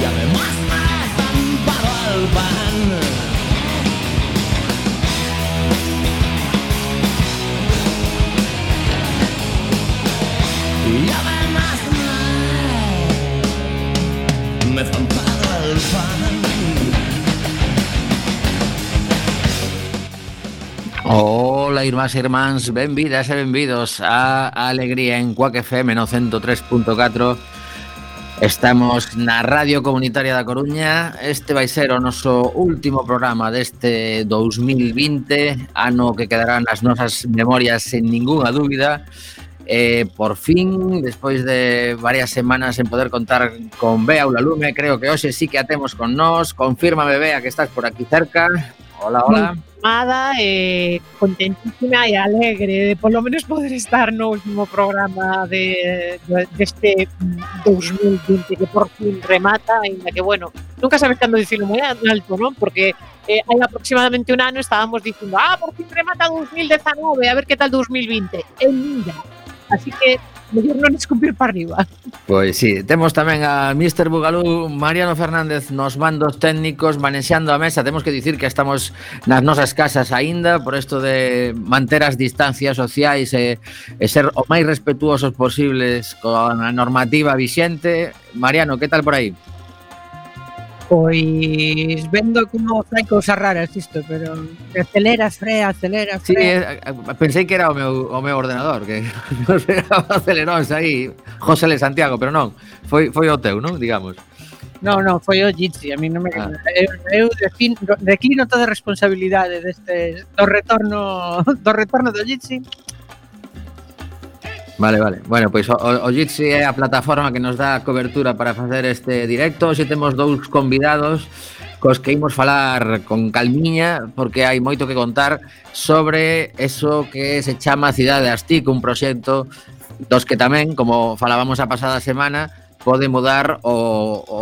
y además me paro al pan. Y además me, me zampado al pan. Hola, irmás e irmáns, benvidas e benvidos a Alegría en Cuac FM no 103.4 Estamos na Radio Comunitaria da Coruña. Este vai ser o noso último programa deste 2020 Ano que quedará nas nosas memorias sen ninguna dúbida. Eh, Por fin, despois de varias semanas en poder contar con Bea Ulalume Creo que hoxe sí que a temos con nós. Confírmame, Bea, que estás por aquí cerca. Hola, hola. Amada, eh, contentísima e alegre de por lo menos poder estar no último programa de, de, deste 2020 mm, que por fin remata, ainda que, bueno, nunca sabes cando dicirlo moi alto, non? Porque eh, hai aproximadamente un ano estábamos dicindo ah, por fin remata 2019, a ver que tal 2020. E mira, así que mellor non escupir para arriba. Pois sí, temos tamén a Mr. Bugalú, Mariano Fernández nos mandos técnicos manexando a mesa. Temos que dicir que estamos nas nosas casas aínda por isto de manter as distancias sociais e, e ser o máis respetuosos posibles con a normativa vixente. Mariano, que tal por aí? Pois vendo como fai cousas raras isto, pero aceleras, frea, aceleras, frea. Sí, pensei que era o meu, o meu ordenador, que aceleróns aí, José Le Santiago, pero non, foi, foi o teu, non, digamos. Non, non, foi o Jitsi, a mí non me... Ah. Eu, eu defin, declino toda a responsabilidade deste, do retorno do retorno do Jitsi Vale, vale. Bueno, pois o, o Jitsi é a plataforma que nos dá cobertura para facer este directo. Hoxe temos dous convidados cos que imos falar con calmiña porque hai moito que contar sobre eso que se chama Cidade Astic, un proxecto dos que tamén, como falábamos a pasada semana, pode mudar o, o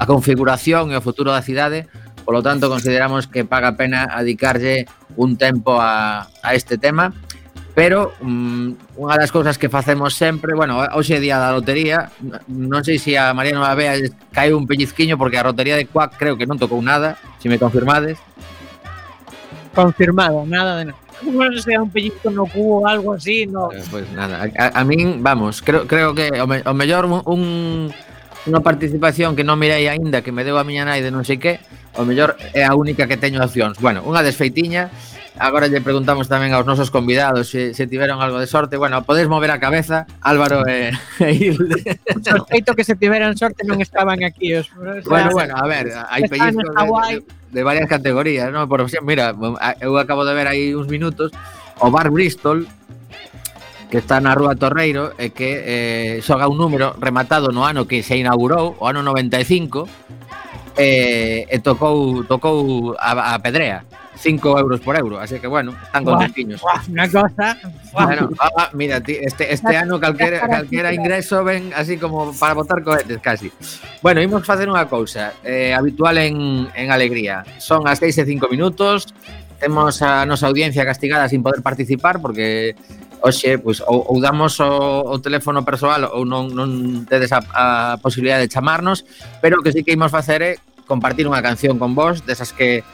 a configuración e o futuro da cidade Por lo tanto, consideramos que paga pena adicarlle un tempo a, a este tema Pero um, unha das cousas que facemos sempre, bueno, hoxe é día da lotería, non sei se a Mariano Babea caiu un pellizquiño porque a lotería de Cuac creo que non tocou nada, se me confirmades. Confirmado, nada de nada. Bueno, se un pellizco no cubo ou algo así, no. Pois pues nada, a, a min, vamos, creo, creo que o, me, o mellor un, un unha participación que non mirei aínda que me deu a miña nai de non sei que, o mellor é a única que teño accións. Bueno, unha desfeitiña Agora lle preguntamos tamén aos nosos convidados se, se tiveron algo de sorte. Bueno, podes mover a cabeza, Álvaro e, e Hilde. Sospeito que se tiveran sorte non estaban aquí os. O sea, bueno, bueno, a ver, hai pellizcos de, de, varias categorías, ¿no? Por exemplo, mira, eu acabo de ver aí uns minutos o Bar Bristol que está na Rúa Torreiro e que eh, xoga un número rematado no ano que se inaugurou, o ano 95, e, eh, e tocou tocou a, a pedrea. 5 euros por euro, así que bueno, están contentiños. Una cosa. Bueno, ah, mira, este, este ano calquera, calquera ingreso ven así como para botar cohetes casi. Bueno, imos facer unha cousa eh, habitual en, en Alegría. Son as 6 e 5 minutos, temos a nosa audiencia castigada sin poder participar porque Oxe, pois ou, ou damos o, o teléfono persoal ou non, non tedes a, a posibilidade de chamarnos, pero o que sí que imos facer é compartir unha canción con vos, desas que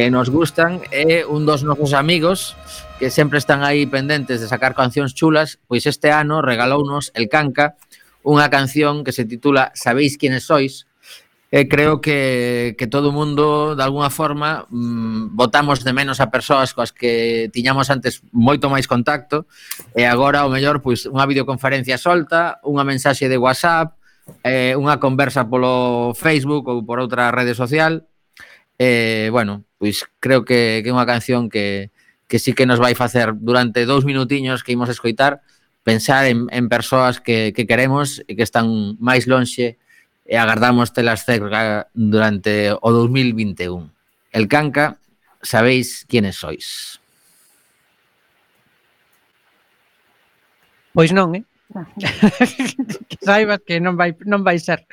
que nos gustan é un dos nosos amigos que sempre están aí pendentes de sacar cancións chulas, pois este ano regalounos el Canca unha canción que se titula Sabéis quiénes sois, eh, creo que, que todo o mundo, de alguna forma, mmm, votamos de menos a persoas coas que tiñamos antes moito máis contacto, e agora, o mellor, pois, unha videoconferencia solta, unha mensaxe de WhatsApp, eh, unha conversa polo Facebook ou por outra rede social, eh, bueno, pois creo que, que é unha canción que, que sí que nos vai facer durante dous minutiños que imos escoitar pensar en, en persoas que, que queremos e que están máis lonxe e agardamos telas cerca durante o 2021. El Canca, sabéis quiénes sois. Pois non, eh? que saibas que non vai non vai ser.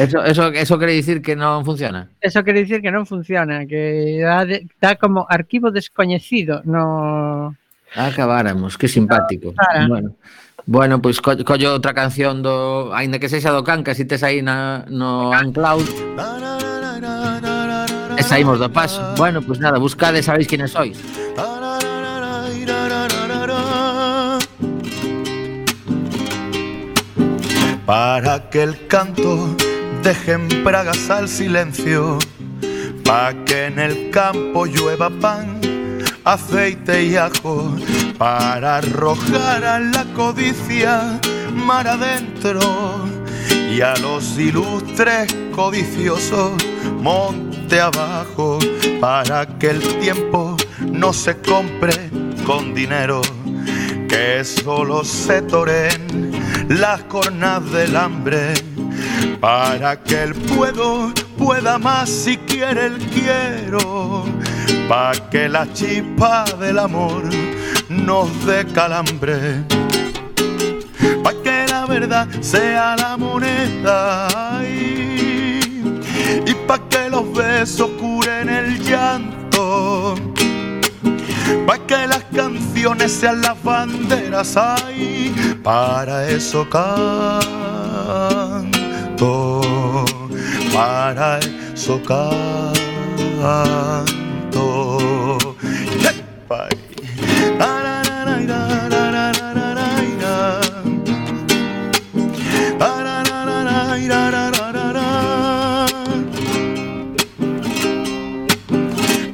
Eso eso eso quere dicir que non funciona. Eso quere dicir que non funciona, que dá, de, dá como arquivo descoñecido no Acabáramos, que simpático. No, para. bueno. Bueno, pois pues, co collo outra canción do aínda que sexa do Canca, si tes aí na no Uncloud. E saímos do paso. Bueno, pois pues nada, buscade, sabéis quines sois. Para que el canto deje en pragas al silencio, para que en el campo llueva pan aceite y ajo para arrojar a la codicia mar adentro y a los ilustres codiciosos monte abajo para que el tiempo no se compre con dinero que solo se toren las cornas del hambre para que el puedo pueda más si quiere el quiero pa' que la chispa del amor nos dé calambre, pa' que la verdad sea la moneda y pa' que los besos curen el llanto, pa' que las canciones sean las banderas ahí, para eso canto, para eso canto.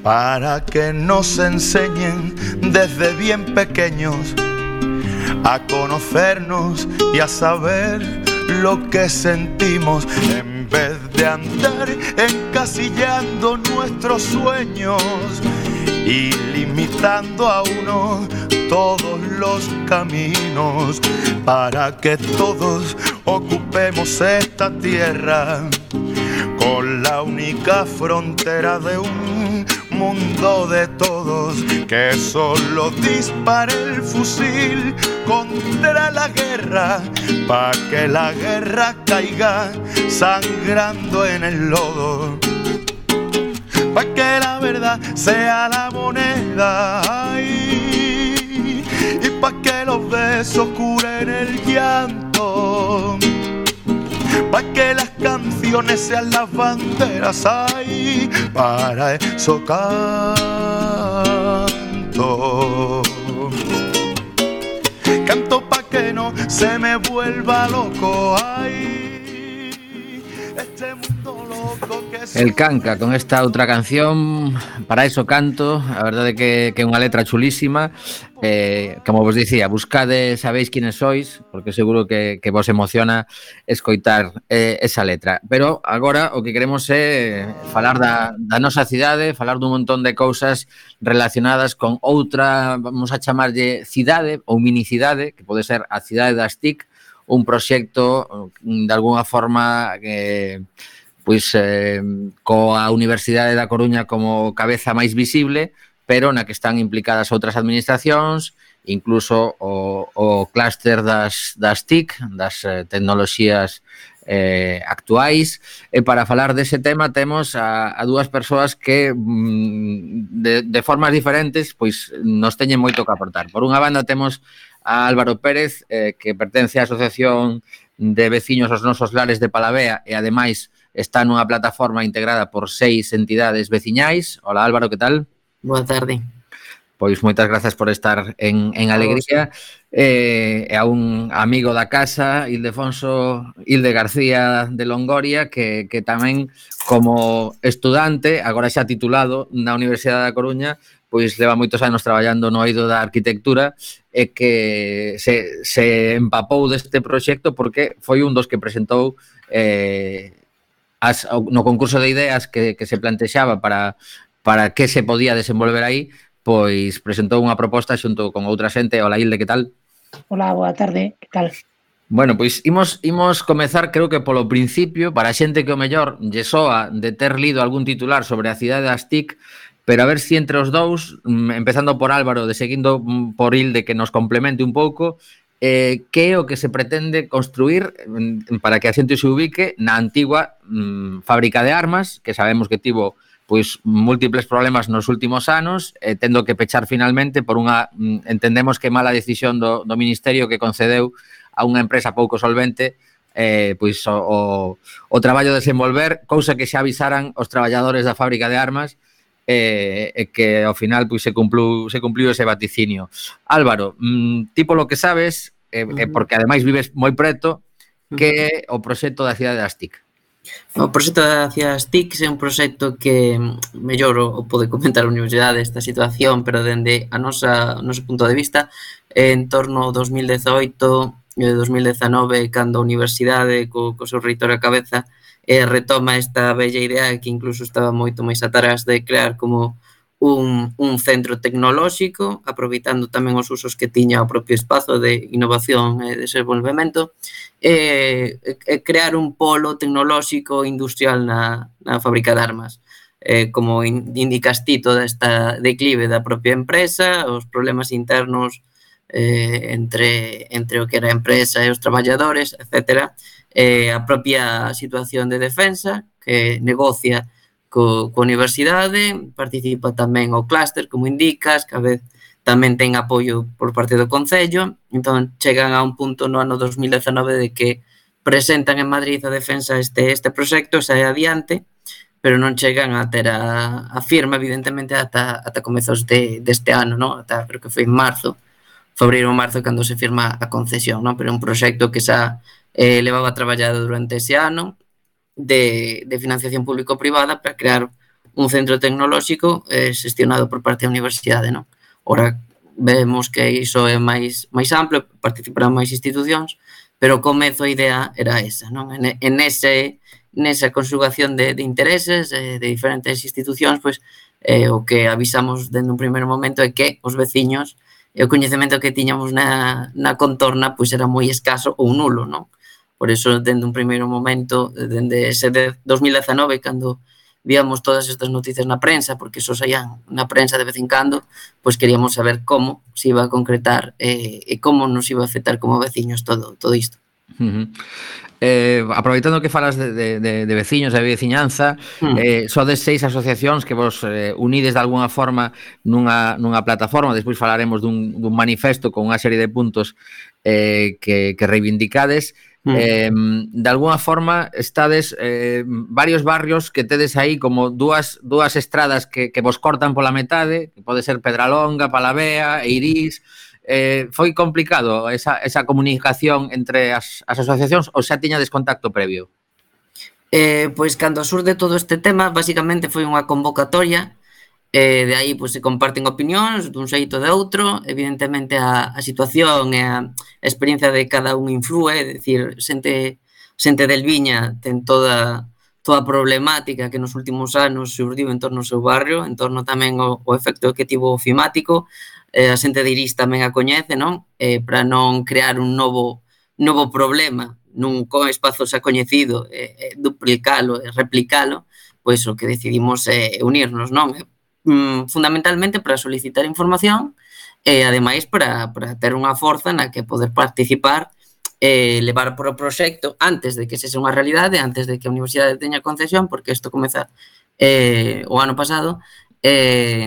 Para que nos enseñen desde bien pequeños a conocernos y a saber lo que sentimos. En vez de andar encasillando nuestros sueños y limitando a uno todos los caminos para que todos ocupemos esta tierra con la única frontera de un mundo de todos que solo dispare el fusil contra la guerra para que la guerra caiga sangrando en el lodo. Para que la verdad sea la moneda y para que los besos curen el llanto para que las canciones sean las banderas ahí, para eso canto. Canto pa' que no se me vuelva loco, ay, este que El Canca con esta outra canción Para iso canto. A verdade que, que é unha letra chulísima Eh, como vos dicía, buscade, sabéis quines sois, porque seguro que, que vos emociona escoitar eh, esa letra. Pero agora o que queremos é falar da, da nosa cidade, falar dun montón de cousas relacionadas con outra, vamos a chamarlle cidade ou minicidade, que pode ser a cidade das TIC, un proxecto mm, de alguna forma que eh, pois eh, coa Universidade da Coruña como cabeza máis visible, pero na que están implicadas outras administracións, incluso o, o clúster das, das TIC, das eh, tecnoloxías eh, actuais. E para falar dese tema temos a, a dúas persoas que mm, de, de formas diferentes pois nos teñen moito que aportar. Por unha banda temos a Álvaro Pérez, eh, que pertence á Asociación de Veciños aos Nosos Lares de Palavea e ademais está nunha plataforma integrada por seis entidades veciñais. Hola Álvaro, que tal? Boa tarde. Pois moitas grazas por estar en, en Alegría. Eh, é un amigo da casa, Ildefonso Ilde García de Longoria, que, que tamén como estudante, agora xa titulado na Universidade da Coruña, pois leva moitos anos traballando no eido da arquitectura e que se, se empapou deste proxecto porque foi un dos que presentou eh, as, no concurso de ideas que, que se plantexaba para para que se podía desenvolver aí, pois presentou unha proposta xunto con outra xente. Ola, Hilde, que tal? Ola, boa tarde, que tal? Bueno, pois imos, imos comezar creo que polo principio para a xente que o mellor lle soa de ter lido algún titular sobre a cidade das TIC pero a ver si entre os dous, mm, empezando por Álvaro, de seguindo mm, por Hilde, que nos complemente un pouco, eh, que é o que se pretende construir mm, para que a xente se ubique na antigua mm, fábrica de armas, que sabemos que tivo pois múltiples problemas nos últimos anos, eh, tendo que pechar finalmente por unha, mm, entendemos que mala decisión do, do Ministerio que concedeu a unha empresa pouco solvente eh, pois o, o, o traballo de desenvolver, cousa que xa avisaran os traballadores da fábrica de armas, e eh, e que ao final pois se cumpliu, se cumpliu ese vaticinio. Álvaro, mm, tipo lo que sabes, eh, uh -huh. eh, porque ademais vives moi preto, que é o proxecto da cidade de Astic. O proxecto hacia as TICs é un proxecto que mellor o, o pode comentar a universidade esta situación, pero dende a nosa, o noso punto de vista en torno ao 2018 e 2019 cando a universidade co, co seu reitor a cabeza eh, retoma esta bella idea que incluso estaba moito máis atrás de crear como un, un centro tecnolóxico, aproveitando tamén os usos que tiña o propio espazo de innovación e desenvolvemento, e, e crear un polo tecnolóxico industrial na, na fábrica de armas. Eh, como indicas ti, toda esta declive da propia empresa, os problemas internos eh, entre, entre o que era a empresa e os traballadores, etc. Eh, a propia situación de defensa, que negocia co, co universidade, participa tamén o clúster, como indicas, que a vez tamén ten apoio por parte do Concello, entón chegan a un punto no ano 2019 de que presentan en Madrid a defensa este, este proxecto, sae adiante, pero non chegan a ter a, a firma, evidentemente, ata, ata comezos de, deste ano, non? Ata, creo que foi en marzo, febreiro ou marzo, cando se firma a concesión, non? Pero é un proxecto que xa eh, levaba traballado durante ese ano, de, de financiación público-privada para crear un centro tecnolóxico eh, xestionado por parte da universidade, non? Ora vemos que iso é máis máis amplo, participarán máis institucións, pero o comezo a idea era esa, non? En, en ese nesa conxugación de, de intereses eh, de diferentes institucións, pois eh, o que avisamos dende un primeiro momento é que os veciños e o coñecemento que tiñamos na, na contorna pois era moi escaso ou nulo, non? Por eso, dende un primeiro momento, dende ese 2019, cando víamos todas estas noticias na prensa, porque só saían na prensa de vez en cando, pois queríamos saber como se iba a concretar eh, e como nos iba a afectar como veciños todo, todo isto. Uh -huh. eh, aproveitando que falas de, de, de, de veciños e veciñanza hmm. eh, -huh. eh, sodes seis asociacións que vos eh, unides de alguna forma nunha, nunha plataforma despois falaremos dun, dun manifesto con unha serie de puntos eh, que, que reivindicades Mm. Eh, de alguna forma estades eh, varios barrios que tedes aí como dúas, dúas estradas que, que vos cortan pola metade, que pode ser Pedralonga, Palavea, Eirís, eh, foi complicado esa, esa comunicación entre as, as asociacións ou xa tiñades contacto previo? Eh, pois cando surde todo este tema, basicamente foi unha convocatoria eh, de aí pois, se comparten opinións dun xeito de outro, evidentemente a, a situación e a experiencia de cada un influe, é dicir, xente, xente del Viña ten toda toda a problemática que nos últimos anos surdiu en torno ao seu barrio, en torno tamén ao, ao efecto que tivo o fimático, eh, a xente de Irís tamén a coñece, non? Eh, para non crear un novo novo problema nun co espazo xa coñecido, eh, duplicalo e replicalo, pois o que decidimos é eh, unirnos, non? mm, fundamentalmente para solicitar información e ademais para, para ter unha forza na que poder participar e levar para o proxecto antes de que se unha realidade, antes de que a universidade teña concesión, porque isto comeza eh, o ano pasado, eh,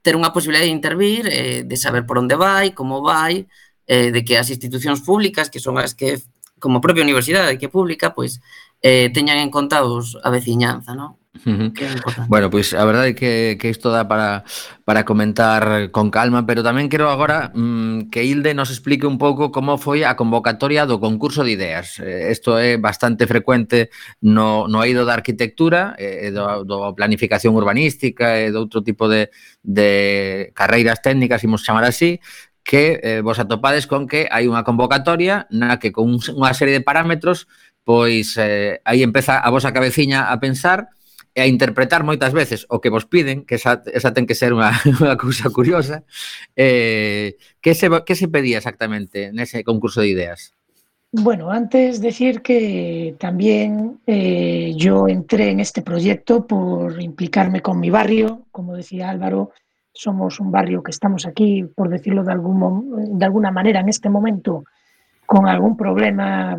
ter unha posibilidade de intervir, eh, de saber por onde vai, como vai, eh, de que as institucións públicas, que son as que, como a propia universidade que é pública, pois, eh, teñan en conta os, a veciñanza, non? Uh -huh. Bueno, pois pues, a verdade é que, que isto dá para, para comentar con calma, pero tamén quero agora mmm, que Hilde nos explique un pouco como foi a convocatoria do concurso de ideas. Eh, isto eh, é bastante frecuente no, no eido da arquitectura, eh, do, do planificación urbanística e do outro tipo de, de carreiras técnicas, imos chamar así, que eh, vos atopades con que hai unha convocatoria na que con unha serie de parámetros pois eh, aí empeza a vosa cabeciña a pensar e a interpretar moitas veces o que vos piden, que esa, esa ten que ser unha, unha cousa curiosa, eh, que, se, que se pedía exactamente nese concurso de ideas? Bueno, antes decir que también eh, yo entré en este proyecto por implicarme con mi barrio, como decía Álvaro, somos un barrio que estamos aquí, por decirlo de, algún, de alguna manera, en este momento, con algún problema,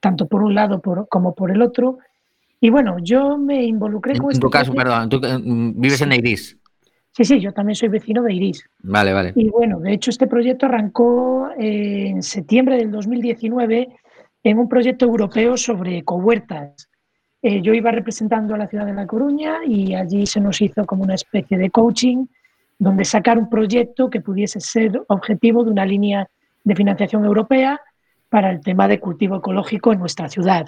tanto por un lado por, como por el otro, Y bueno, yo me involucré en, con En este tu caso, proyecto. perdón, tú eh, vives Sí. en Eirís. Sí, sí, yo también soy vecino de Iris. Vale, vale. Y bueno, de hecho este proyecto arrancó eh, en septiembre del 2019 en un proyecto europeo sobre cohuertas. Eh, yo iba representando a la ciudad de La Coruña y allí se nos hizo como una especie de coaching donde sacar un proyecto que pudiese ser objetivo de una línea de financiación europea para el tema de cultivo ecológico en nuestra ciudad.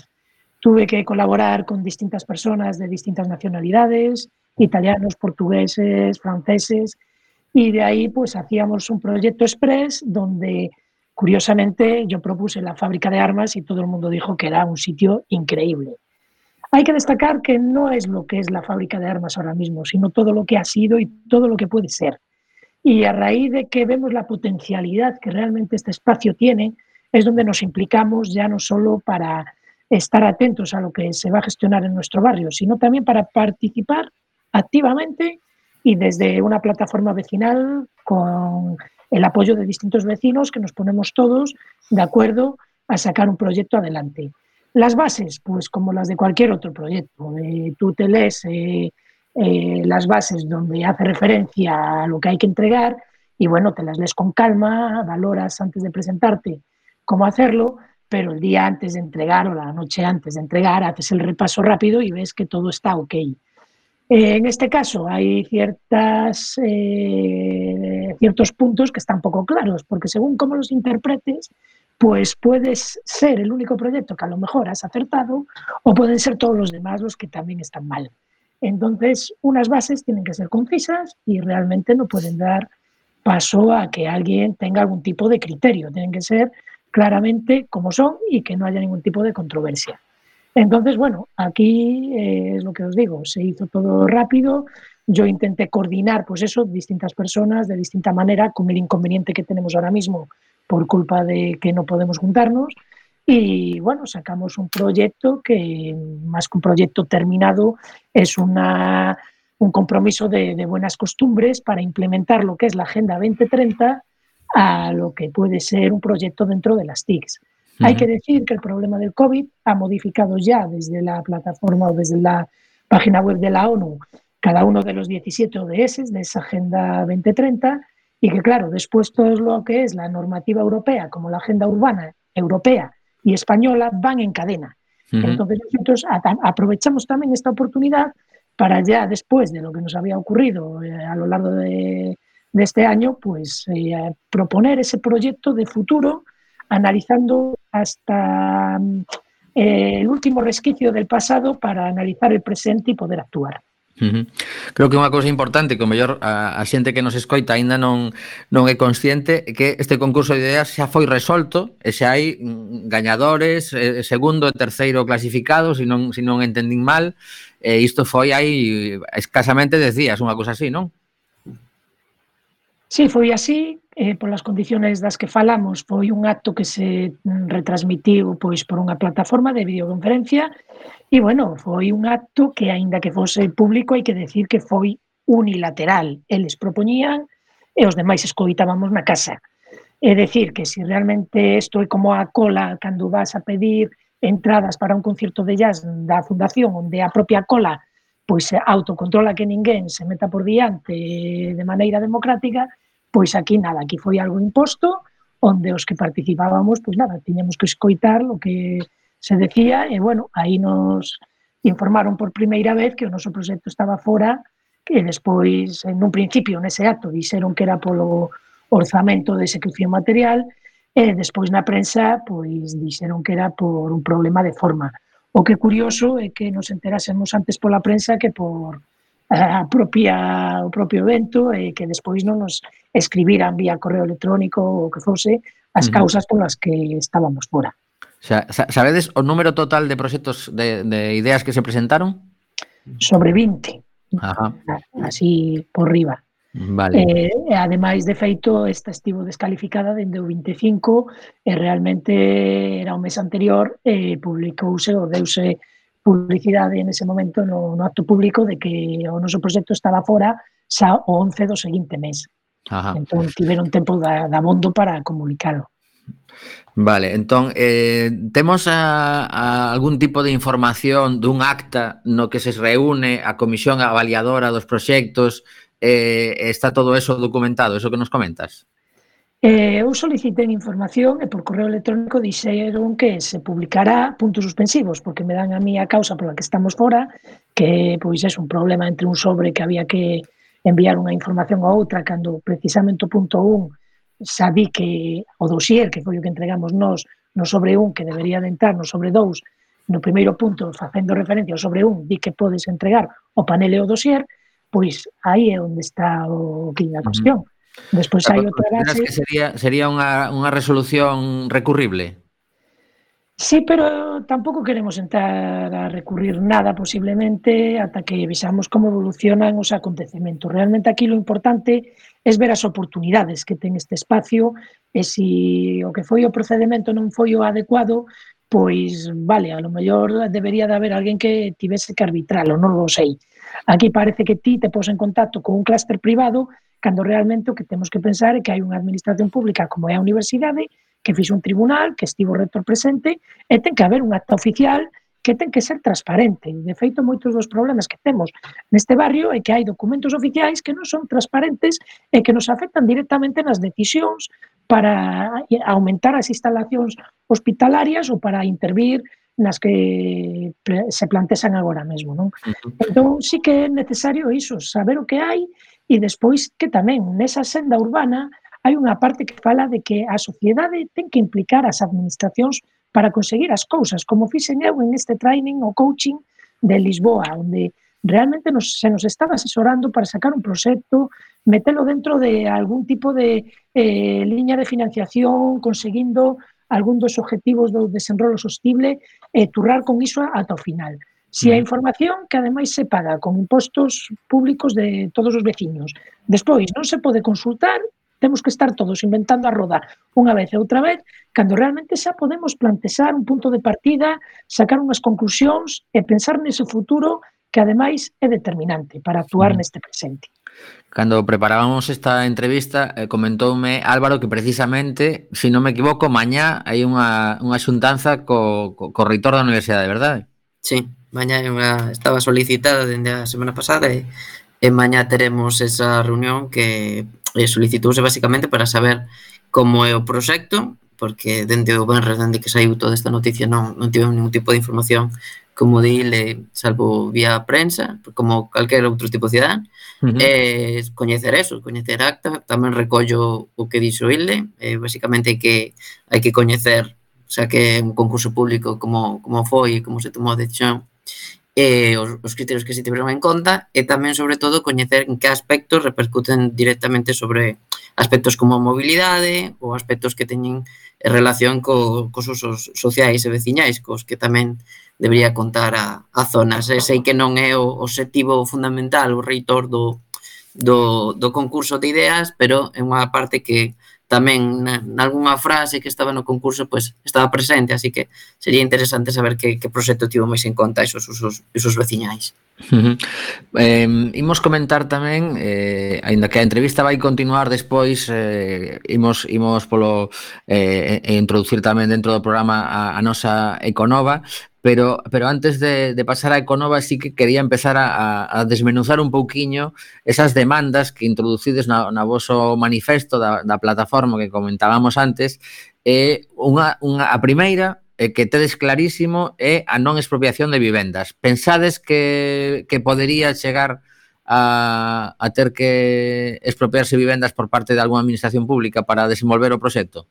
Tuve que colaborar con distintas personas de distintas nacionalidades, italianos, portugueses, franceses, y de ahí pues hacíamos un proyecto express donde curiosamente yo propuse la fábrica de armas y todo el mundo dijo que era un sitio increíble. Hay que destacar que no es lo que es la fábrica de armas ahora mismo, sino todo lo que ha sido y todo lo que puede ser. Y a raíz de que vemos la potencialidad que realmente este espacio tiene, es donde nos implicamos ya no solo para estar atentos a lo que se va a gestionar en nuestro barrio, sino también para participar activamente y desde una plataforma vecinal con el apoyo de distintos vecinos que nos ponemos todos de acuerdo a sacar un proyecto adelante. Las bases, pues como las de cualquier otro proyecto, eh, tú te lees eh, eh, las bases donde hace referencia a lo que hay que entregar y bueno, te las lees con calma, valoras antes de presentarte cómo hacerlo, pero el día antes de entregar o la noche antes de entregar haces el repaso rápido y ves que todo está ok. Eh, en este caso hay ciertas, eh, ciertos puntos que están poco claros, porque según cómo los interpretes, pues puedes ser el único proyecto que a lo mejor has acertado o pueden ser todos los demás los que también están mal. Entonces, unas bases tienen que ser concisas y realmente no pueden dar paso a que alguien tenga algún tipo de criterio, tienen que ser claramente como son y que no haya ningún tipo de controversia. Entonces, bueno, aquí eh, es lo que os digo, se hizo todo rápido, yo intenté coordinar, pues eso, distintas personas de distinta manera, con el inconveniente que tenemos ahora mismo por culpa de que no podemos juntarnos. Y bueno, sacamos un proyecto que, más que un proyecto terminado, es una, un compromiso de, de buenas costumbres para implementar lo que es la Agenda 2030 a lo que puede ser un proyecto dentro de las TICs. Uh -huh. Hay que decir que el problema del COVID ha modificado ya desde la plataforma o desde la página web de la ONU cada uno de los 17 ODS de esa Agenda 2030 y que, claro, después todo lo que es la normativa europea, como la Agenda Urbana Europea y Española, van en cadena. Uh -huh. Entonces, nosotros aprovechamos también esta oportunidad para ya después de lo que nos había ocurrido eh, a lo largo de, deste año pois eh, proponer ese proyecto de futuro analizando hasta mm, eh, el último resquicio del pasado para analizar el presente e poder actuar. Creo que unha cousa importante que o mellor a, a xente que nos escoita aínda non non é consciente é que este concurso de ideas xa foi resolto e xa hai mm, gañadores, eh, segundo e terceiro clasificados, se non se non entendín mal, e isto foi aí escasamente 10 días, unha cousa así, non? Sí, foi así, eh, polas condiciones das que falamos, foi un acto que se mm, retransmitiu pois por unha plataforma de videoconferencia e, bueno, foi un acto que, aínda que fose público, hai que decir que foi unilateral. Eles propoñían e os demais escoitábamos na casa. É decir, que se si realmente isto é como a cola cando vas a pedir entradas para un concierto de jazz da fundación onde a propia cola pois se autocontrola que ninguén se meta por diante de maneira democrática, pois aquí nada, aquí foi algo imposto, onde os que participábamos, pois nada, tiñamos que escoitar o que se decía, e bueno, aí nos informaron por primeira vez que o noso proxecto estaba fora, que despois, en un principio, nese acto, dixeron que era polo orzamento de execución material, e despois na prensa, pois dixeron que era por un problema de forma. O que é curioso é que nos enterásemos antes pola prensa que por a propia, o propio evento e que despois non nos escribiran vía correo electrónico ou que fose as causas polas que estábamos fora. Xa, sabedes o número total de proxectos de, de ideas que se presentaron? Sobre 20. Ajá. Así por riba. Vale. Eh, e ademais, de feito, esta estivo descalificada dende o 25 e realmente era o mes anterior e eh, publicouse ou deuse publicidade en ese momento no, no acto público de que o noso proxecto estaba fora xa o 11 do seguinte mes. Ajá. Entón, tiveron tempo da, da bondo para comunicalo. Vale, entón, eh, temos a, a algún tipo de información dun acta no que se reúne a Comisión Avaliadora dos Proxectos eh, está todo eso documentado, eso que nos comentas? Eh, eu solicitei información e por correo electrónico dixeron que se publicará puntos suspensivos, porque me dan a mí a causa pola que estamos fora, que pois é un problema entre un sobre que había que enviar unha información a outra cando precisamente o punto 1 xa que o dosier que foi o que entregamos nós no sobre 1 que debería de entrar no sobre 2 no primeiro punto facendo referencia ao sobre 1 di que podes entregar o panel e o dosier pois aí é onde está o que a cuestión. Despois ah, hai outra base... que sería, sería unha, unha resolución recurrible? Sí, pero tampouco queremos entrar a recurrir nada posiblemente ata que visamos como evolucionan os acontecementos. Realmente aquí lo importante é ver as oportunidades que ten este espacio e se si o que foi o procedimento non foi o adecuado, pois vale, a lo mellor debería de haber alguén que tivese que arbitralo, non lo sei Aquí parece que ti te pos en contacto con un clúster privado cando realmente o que temos que pensar é que hai unha administración pública como é a universidade que fixe un tribunal, que estivo o rector presente e ten que haber un acta oficial que ten que ser transparente. De feito, moitos dos problemas que temos neste barrio é que hai documentos oficiais que non son transparentes e que nos afectan directamente nas decisións para aumentar as instalacións hospitalarias ou para intervir nas que se plantexan agora mesmo, non? Entón, sí que é necesario iso, saber o que hai e despois que tamén nesa senda urbana hai unha parte que fala de que a sociedade ten que implicar as administracións para conseguir as cousas, como fixen eu en este training o coaching de Lisboa, onde realmente nos, se nos estaba asesorando para sacar un proxecto, metelo dentro de algún tipo de eh, liña de financiación, conseguindo algún dos objetivos do desenrolo sostible, e turrar con iso ata o final. Se si a mm. información que ademais se paga con impostos públicos de todos os veciños, despois non se pode consultar, temos que estar todos inventando a roda unha vez e outra vez, cando realmente xa podemos plantexar un punto de partida, sacar unhas conclusións e pensar nese futuro que ademais é determinante para actuar mm. neste presente. Cando preparábamos esta entrevista, eh, comentoume Álvaro que precisamente, se si non me equivoco, mañá hai unha, unha xuntanza co, co, co reitor da universidade, verdade? Sí, mañá unha, estaba solicitada dende a semana pasada e, e mañá teremos esa reunión que eh, solicitouse basicamente para saber como é o proxecto, porque dende o Benres, dende que saiu toda esta noticia, non, non tive ningún tipo de información como dile, salvo vía prensa, como calquera outro tipo de cidadán, uh -huh. eh, coñecer eso, coñecer acta, tamén recollo o que dixo ile, eh, basicamente que hai que coñecer, xa que é un concurso público como, como foi e como se tomou a decisión, eh, os, os criterios que se tiveron en conta e tamén, sobre todo, coñecer en que aspectos repercuten directamente sobre aspectos como a mobilidade ou aspectos que teñen relación co, cos usos sociais e veciñais, cos que tamén debería contar a, a zonas. E sei que non é o objetivo fundamental, o reitor do, do, do concurso de ideas, pero é unha parte que tamén na, nalgúnha frase que estaba no concurso pois estaba presente, así que sería interesante saber que, que proxecto tivo máis en conta esos usos, esos veciñais. Uh -huh. eh, imos comentar tamén eh, aínda que a entrevista vai continuar Despois eh, imos, imos polo eh, introducir tamén dentro do programa A, a nosa Econova Pero, pero antes de, de pasar a Econova sí que quería empezar a, a, desmenuzar un pouquiño esas demandas que introducides na, na voso manifesto da, da plataforma que comentábamos antes e unha, unha, a primeira e que tedes clarísimo é a non expropiación de vivendas. Pensades que, que podería chegar a, a ter que expropiarse vivendas por parte de algunha administración pública para desenvolver o proxecto?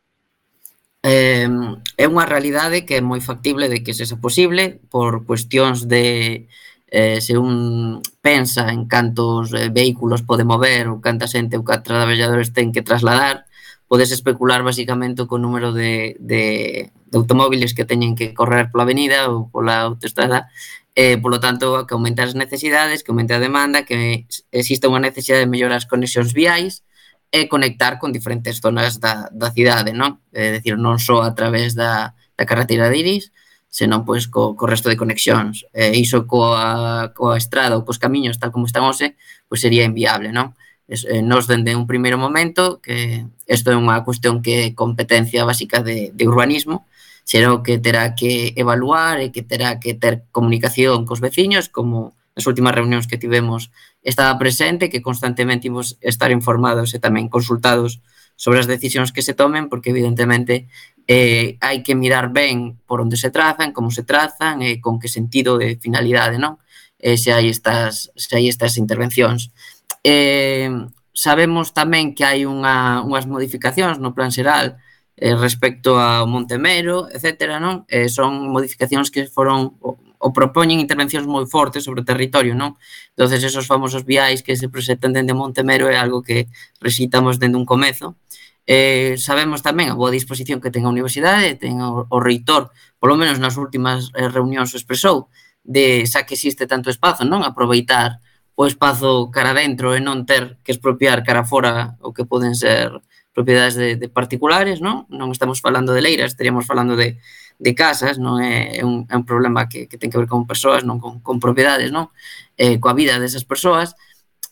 Eh, é unha realidade que é moi factible de que sexa posible por cuestións de eh, se un pensa en cantos eh, vehículos pode mover ou canta xente ou cantos traballadores ten que trasladar, podes especular basicamente co número de, de, de automóviles que teñen que correr pola avenida ou pola autoestrada eh, polo tanto, que aumenta as necesidades, que aumente a demanda, que exista unha necesidade de mellorar as conexións viais, e conectar con diferentes zonas da, da cidade, non? É dicir, non só a través da, da carretera de Iris, senón pois co, co resto de conexións. E iso coa, coa estrada ou cos camiños tal como están hoxe, pois sería inviable, non? Es, eh, nos dende un primeiro momento que isto é unha cuestión que é competencia básica de, de urbanismo, será o que terá que evaluar e que terá que ter comunicación cos veciños como nas últimas reunións que tivemos estaba presente, que constantemente imos estar informados e tamén consultados sobre as decisións que se tomen, porque evidentemente eh, hai que mirar ben por onde se trazan, como se trazan e eh, con que sentido de finalidade, non? Eh, se hai estas, se hai estas intervencións. Eh, sabemos tamén que hai unha, unhas modificacións no plan xeral eh, respecto ao Montemero, etcétera, non? Eh, son modificacións que foron o, o propoñen intervencións moi fortes sobre o territorio, non? Entonces esos famosos viais que se presentan dende Montemero é algo que recitamos dende un comezo. Eh, sabemos tamén a boa disposición que ten a universidade, ten o, o reitor, polo menos nas últimas eh, reunións o expresou, de xa que existe tanto espazo, non? Aproveitar o espazo cara dentro e non ter que expropiar cara fora o que poden ser propiedades de, de particulares, non? Non estamos falando de leiras, estaríamos falando de, de casas, non é, é, un, é un problema que, que ten que ver con persoas, non con, con propiedades, non? Eh, coa vida desas persoas.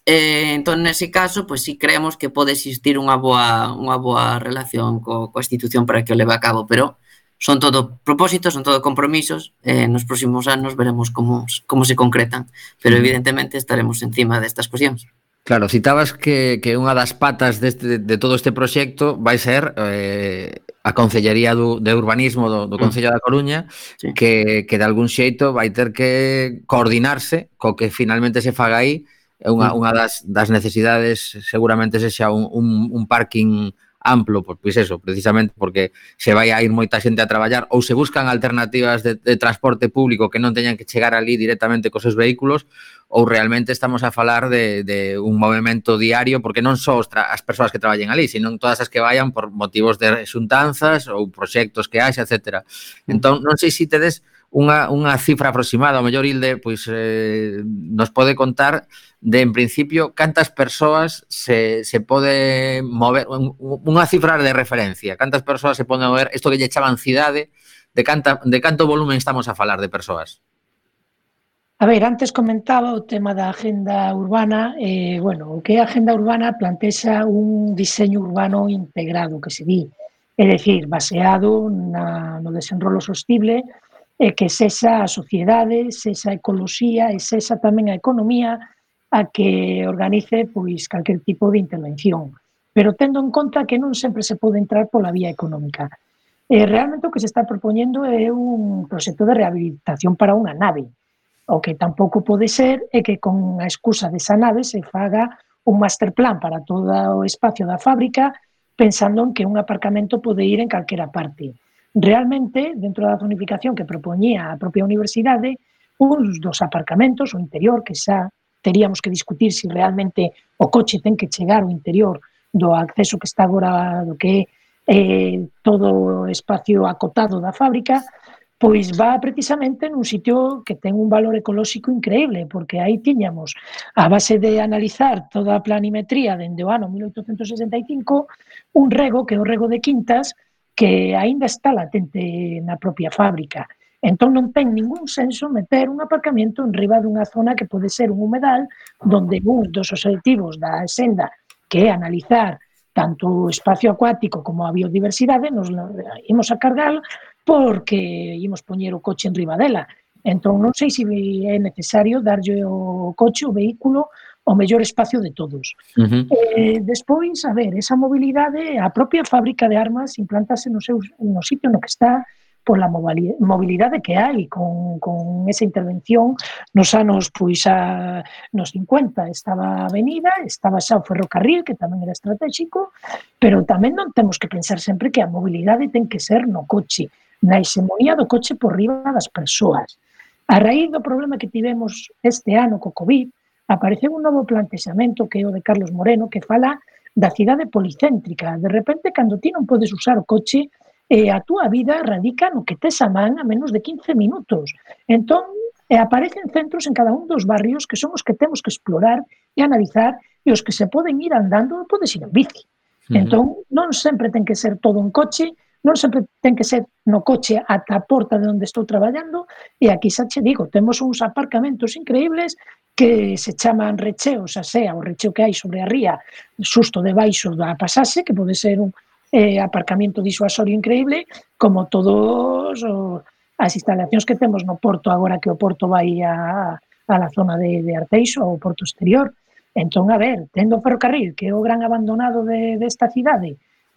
Eh, entón, nese caso, pois pues, si creemos que pode existir unha boa, unha boa relación co, coa institución para que o leve a cabo, pero son todo propósitos, son todo compromisos, eh, nos próximos anos veremos como, como se concretan, pero evidentemente estaremos encima destas cuestións. Claro, citabas que, que unha das patas deste, de todo este proxecto vai ser eh, a Concellería do, de Urbanismo do, do Concello da Coruña sí. que, que de algún xeito vai ter que coordinarse co que finalmente se faga aí unha, unha das, das necesidades seguramente se xa un, un, un parking amplo, pois pues eso, precisamente porque se vai a ir moita xente a traballar ou se buscan alternativas de, de transporte público que non teñan que chegar ali directamente cos seus vehículos ou realmente estamos a falar de, de un movimento diario porque non só as persoas que traballen ali, sino todas as que vayan por motivos de xuntanzas ou proxectos que haxa, etc. Mm. Entón, non sei se tedes unha, unha cifra aproximada, o mellor Hilde, pois eh, nos pode contar de en principio cantas persoas se, se pode mover, unha cifra de referencia, cantas persoas se poden mover, isto que lle chaman cidade, de, canta, de canto volumen estamos a falar de persoas? A ver, antes comentaba o tema da agenda urbana, eh, bueno, o que é a agenda urbana plantexa un diseño urbano integrado que se di, é dicir, baseado na, no desenrolo sostible, e que sexa a sociedade, sexa a ecoloxía e sexa tamén a economía a que organice pois calquer tipo de intervención, pero tendo en conta que non sempre se pode entrar pola vía económica. E realmente o que se está propoñendo é un proxecto de rehabilitación para unha nave. O que tampouco pode ser é que con a excusa desa nave se faga un master plan para todo o espacio da fábrica pensando en que un aparcamento pode ir en calquera parte realmente, dentro da zonificación que propoñía a propia universidade, uns dos aparcamentos, o interior, que xa teríamos que discutir se si realmente o coche ten que chegar ao interior do acceso que está agora do que é eh, todo o espacio acotado da fábrica, pois va precisamente nun sitio que ten un valor ecolóxico increíble, porque aí tiñamos, a base de analizar toda a planimetría dende o ano 1865, un rego, que é o rego de Quintas, que aínda está latente na propia fábrica. Entón non ten ningún senso meter un aparcamento en riba dunha zona que pode ser un humedal donde un dos objetivos da senda que é analizar tanto o espacio acuático como a biodiversidade, nos imos a cargar porque imos poñer o coche en riba dela. Entón, non sei se é necesario darlle o coche, o vehículo, o mellor espacio de todos. Uh -huh. eh, despois, a ver, esa mobilidade, a propia fábrica de armas implantase no, seu, no sitio no que está pola mobilidade que hai con, con esa intervención nos anos pois a, nos 50 estaba a avenida, estaba xa o ferrocarril que tamén era estratégico, pero tamén non temos que pensar sempre que a mobilidade ten que ser no coche, na hexemonía do coche por riba das persoas. A raíz do problema que tivemos este ano co COVID, apareceu un novo plantexamento que é o de Carlos Moreno que fala da cidade policéntrica. De repente, cando ti non podes usar o coche, eh, a túa vida radica no que tes a man a menos de 15 minutos. Entón, eh, aparecen centros en cada un dos barrios que son os que temos que explorar e analizar e os que se poden ir andando ou podes ir en bici. Uh -huh. Entón, non sempre ten que ser todo un coche, non sempre ten que ser no coche ata a porta de onde estou traballando, e aquí xa che digo, temos uns aparcamentos increíbles que se chaman recheos, a sea, o recheo que hai sobre a ría, susto debaixo da pasaxe, que pode ser un eh, aparcamiento disuasorio increíble, como todos o, as instalacións que temos no porto agora que o porto vai a, a la zona de, de Arteixo ou porto exterior. Entón, a ver, tendo o ferrocarril, que é o gran abandonado de, desta de cidade,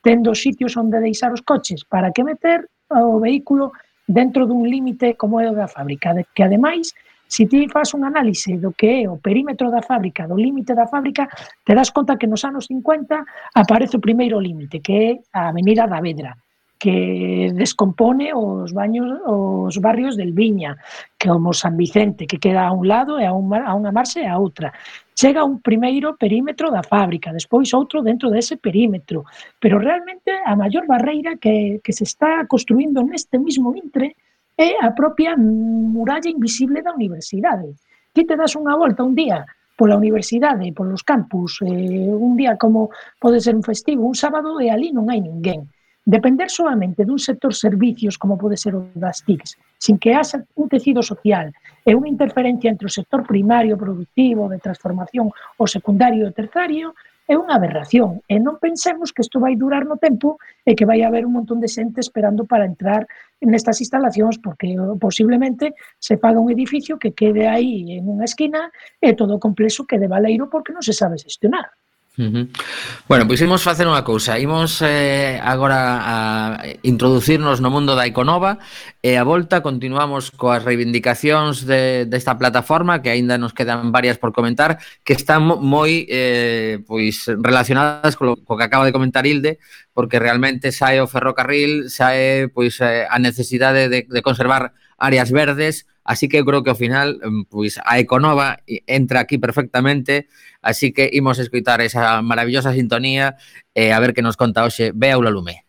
tendo sitios onde deixar os coches, para que meter o vehículo dentro dun límite como é o da fábrica, de, que ademais se ti faz un análise do que é o perímetro da fábrica, do límite da fábrica, te das conta que nos anos 50 aparece o primeiro límite, que é a Avenida da Vedra, que descompone os baños os barrios del Viña, que como San Vicente, que queda a un lado e a, un, a unha marxe e a outra. Chega un primeiro perímetro da fábrica, despois outro dentro dese perímetro. Pero realmente a maior barreira que, que se está construindo neste mismo intre é a propia muralla invisible da universidade. Ti te das unha volta un día pola universidade, polos campus, eh, un día como pode ser un festivo, un sábado e ali non hai ninguén. Depender solamente dun sector servicios como pode ser o das TICs, sin que haxa un tecido social e unha interferencia entre o sector primario, productivo, de transformación, o secundario e terciario, é unha aberración. E non pensemos que isto vai durar no tempo e que vai haber un montón de xente esperando para entrar nestas instalacións porque eh, posiblemente se paga un edificio que quede aí en unha esquina e todo o complexo quede baleiro porque non se sabe xestionar. Uh -huh. Bueno, pois imos facer unha cousa Imos eh, agora a introducirnos no mundo da Iconova E a volta continuamos coas reivindicacións de, desta plataforma Que aínda nos quedan varias por comentar Que están moi eh, pois relacionadas co, co que acaba de comentar Hilde Porque realmente sae o ferrocarril Sae pois, eh, a necesidade de, de conservar áreas verdes Así que creo que ao final pois a Econova entra aquí perfectamente Así que imos escoitar esa maravillosa sintonía e a ver que nos conta hoxe Bea Lume.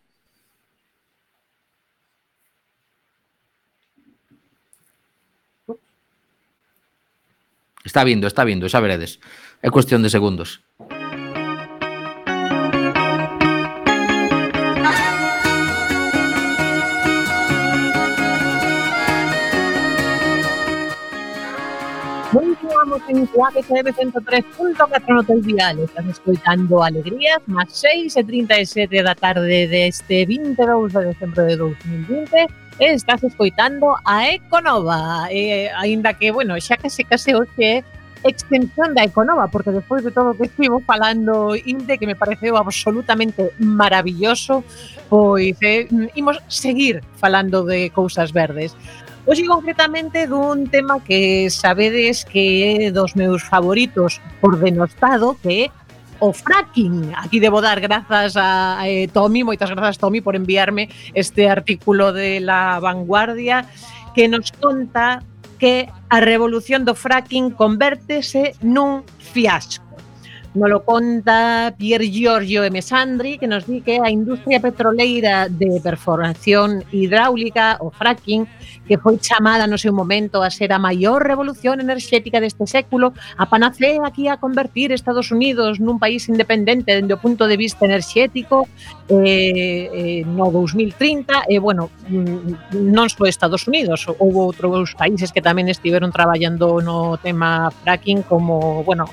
Está vindo, está vindo, xa veredes. É cuestión de segundos. 103.4 no te olvides. Estás escoitando Alegrías más 6 e 37 da tarde deste 22 de decembro de 2020 estás escoitando a Econova eh, aínda que, bueno, xa case case hoxe extensión da Econova, porque despois de todo o que estivo falando Inde, que me pareceu absolutamente maravilloso, pois eh, imos seguir falando de cousas verdes. Hoxe concretamente dun tema que sabedes que é dos meus favoritos por denostado, que é o fracking. Aquí debo dar grazas a eh, Tommy, moitas grazas Tommy por enviarme este artículo de La Vanguardia que nos conta que a revolución do fracking convértese nun fiasco. Nolo conta Pier Giorgio M. Sandri, que nos di que a industria petroleira de perforación hidráulica, o fracking, que foi chamada no seu momento a ser a maior revolución enerxética deste século, a panacea aquí a convertir Estados Unidos nun país independente dende o punto de vista enerxético eh, eh, no 2030, e, eh, bueno, mm, non só Estados Unidos, houve outros países que tamén estiveron traballando no tema fracking como, bueno,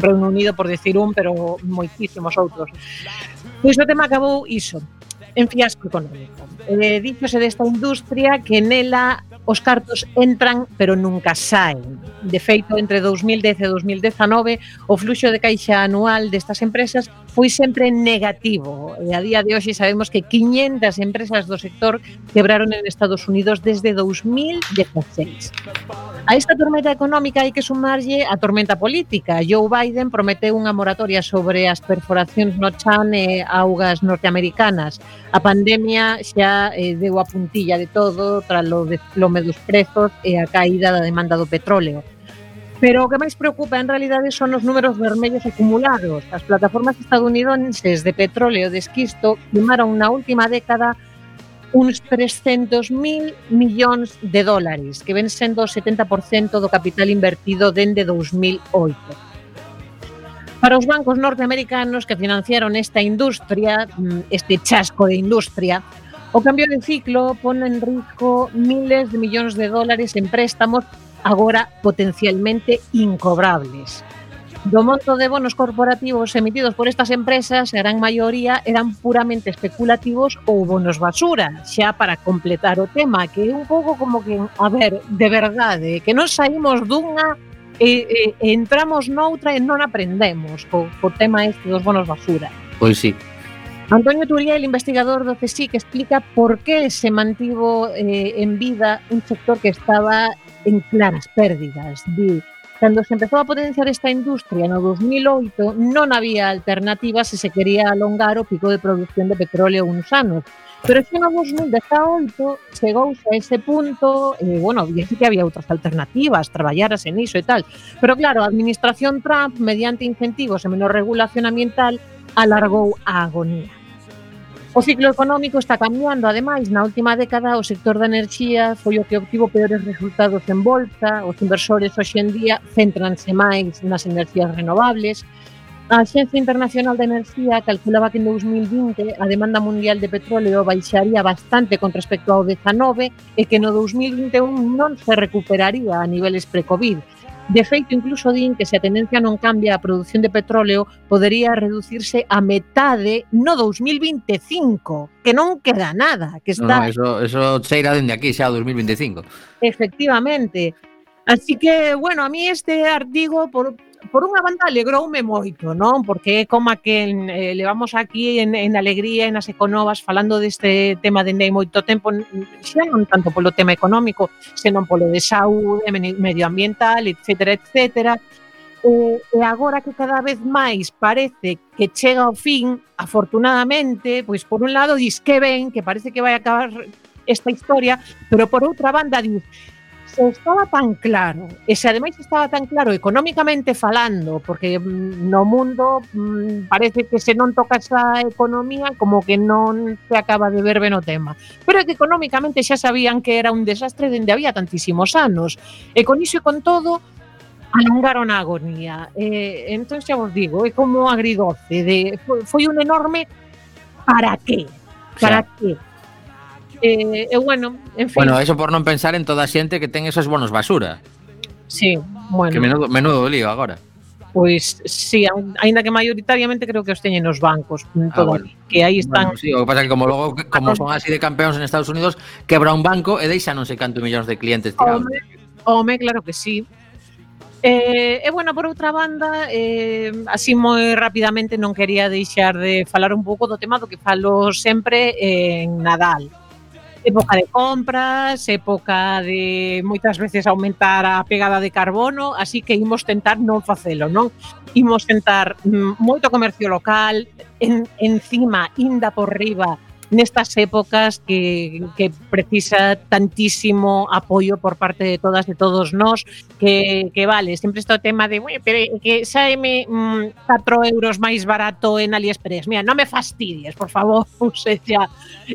Reino Unido por decir un, pero moitísimos outros. Pois o tema acabou iso, en fiasco económico. Eh, díxose desta industria que nela os cartos entran pero nunca saen. De feito, entre 2010 e 2019, o fluxo de caixa anual destas empresas foi sempre negativo. E a día de hoxe sabemos que 500 empresas do sector quebraron en Estados Unidos desde 2016. A esta tormenta económica hai que sumarlle a tormenta política. Joe Biden prometeu unha moratoria sobre as perforacións no chan e augas norteamericanas. A pandemia xa eh, deu a puntilla de todo tras lo, de, lo medos prezos e a caída da demanda do petróleo Pero o que máis preocupa en realidade son os números vermellos acumulados. As plataformas estadounidenses de petróleo de esquisto queimaron na última década uns 300.000 millóns de dólares, que ven sendo o 70% do capital invertido dende 2008. Para os bancos norteamericanos que financiaron esta industria, mm, este chasco de industria, o cambio de ciclo pone en risco miles de millóns de dólares en préstamos agora potencialmente incobrables. Do monto de bonos corporativos emitidos por estas empresas, a gran maioría eran puramente especulativos ou bonos basura, xa para completar o tema, que é un pouco como que, a ver, de verdade, que non saímos dunha e, e entramos noutra e non aprendemos co, co tema este dos bonos basura. Pois sí, Antonio Turiel, investigador do CSIC, explica por que se mantivo eh, en vida un sector que estaba en claras pérdidas. Di, cando se empezou a potenciar esta industria no 2008 non había alternativa se se quería alongar o pico de producción de petróleo uns anos. Pero xa no 2018 chegouse a ese punto, e, bueno, e que había outras alternativas, traballaras en iso e tal. Pero claro, a administración Trump, mediante incentivos e menor regulación ambiental, alargou a agonía. O ciclo económico está cambiando, ademais, na última década o sector da enerxía foi o que obtivo peores resultados en bolsa, os inversores hoxendía centranse máis nas enerxías renovables, A Xencia Internacional de Enerxía calculaba que en 2020 a demanda mundial de petróleo baixaría bastante con respecto ao 19 e que no 2021 non se recuperaría a niveles pre-Covid. De feito, incluso din que se a tendencia non cambia a produción de petróleo podería reducirse a metade no 2025, que non queda nada, que está... No, eso, eso cheira dende aquí xa 2025. Efectivamente. Así que, bueno, a mí este artigo, por, por unha banda alegroume moito, non? Porque é como que en, eh, levamos aquí en, en Alegría, en as Econovas, falando deste tema de Nei moito tempo, xa non tanto polo tema económico, senón polo de saúde, medioambiental, etcétera, etcétera. Eh, eh, e, e agora que cada vez máis parece que chega ao fin, afortunadamente, pois por un lado dis que ben, que parece que vai acabar esta historia, pero por outra banda dis se estaba tan claro, eh, e se ademais estaba tan claro económicamente falando, porque mm, no mundo mm, parece que se non toca esa economía como que non se acaba de ver ben o tema. Pero é que económicamente xa sabían que era un desastre dende había tantísimos anos. E con iso e con todo, alongaron a agonía. Eh, entón xa vos digo, é como agridoce, de, foi un enorme para qué, para claro. qué Eh, eu, bueno, en fin. Bueno, eso por non pensar en toda a xente que ten esos bonos basura. Sí, bueno. Que menudo, menudo lío agora. Pois sí, aínda que maioritariamente creo que os teñen os bancos, ah, todo, ah, bueno. que aí están. Bueno, sí, o que pasa que como logo como son así de campeóns en Estados Unidos, quebra un banco e deixa non sei canto millóns de clientes tirados. Home, home claro que sí. Eh, e, eh, eh, bueno, por outra banda, eh, así moi rapidamente non quería deixar de falar un pouco do tema do que falo sempre en Nadal época de compras, época de moitas veces aumentar a pegada de carbono, así que imos tentar non facelo, non? Imos tentar mm, moito comercio local, en, encima, inda por riba, nestas épocas que, que precisa tantísimo apoio por parte de todas e todos nós que, que vale, sempre está o tema de pero que saeme mm, 4 euros máis barato en AliExpress mira, non me fastidies, por favor ou seja,